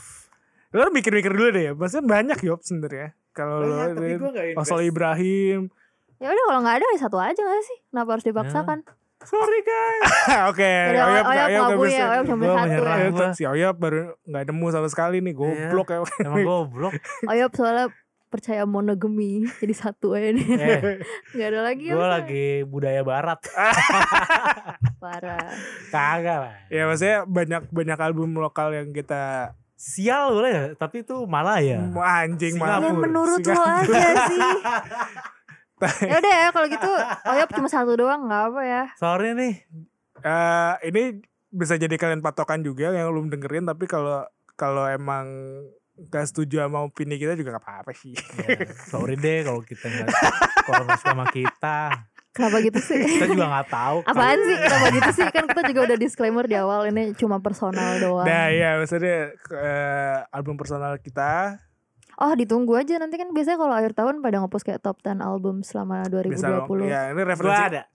Lo mikir-mikir dulu deh ya. Maksudnya banyak yop sebenarnya. Kalau lo gak Osol Ibrahim. Ya udah kalau nggak ada ya satu aja gak sih? Kenapa harus dipaksakan? Sorry guys. Oke, Udah, Oyop, Oyop Oyop nggak nggak punya, bisa. Oyop cuma satu ya. Si Oyop baru nggak nemu sama sekali nih, goblok ya. Emang goblok. Oyop soalnya percaya monogami jadi satu aja nih. Eh, Gak ada lagi gue yang lagi budaya barat. parah. Kagak lah. ya maksudnya banyak banyak album lokal yang kita Sial boleh ya, tapi itu malah ya. Anjing Singapura. Ya mampus. menurut lo Singapura. aja sih. Ya udah ya kalau gitu Oyop cuma satu doang nggak apa ya. Sorry nih. Eh, ini bisa jadi kalian patokan juga yang belum dengerin tapi kalau kalau emang gak setuju sama opini kita juga gak apa-apa sih. Ya, sorry deh kalau kita nggak kalau suka sama kita. Kenapa gitu sih? Kita juga nggak tahu. Apaan sih kenapa gitu sih? Kan kita juga udah disclaimer di awal ini cuma personal doang. Nah ya maksudnya eh, album personal kita Oh ditunggu aja nanti kan biasanya kalau akhir tahun pada ngepost kayak top 10 album selama bisa 2020. ya ini Gua referensi ada.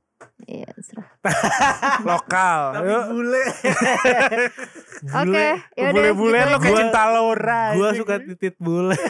Iya, serah. lokal. Yuk, bule. Oke, ya udah Bule-bule gitu lo kayak cinta Laura. Gua suka titit bule.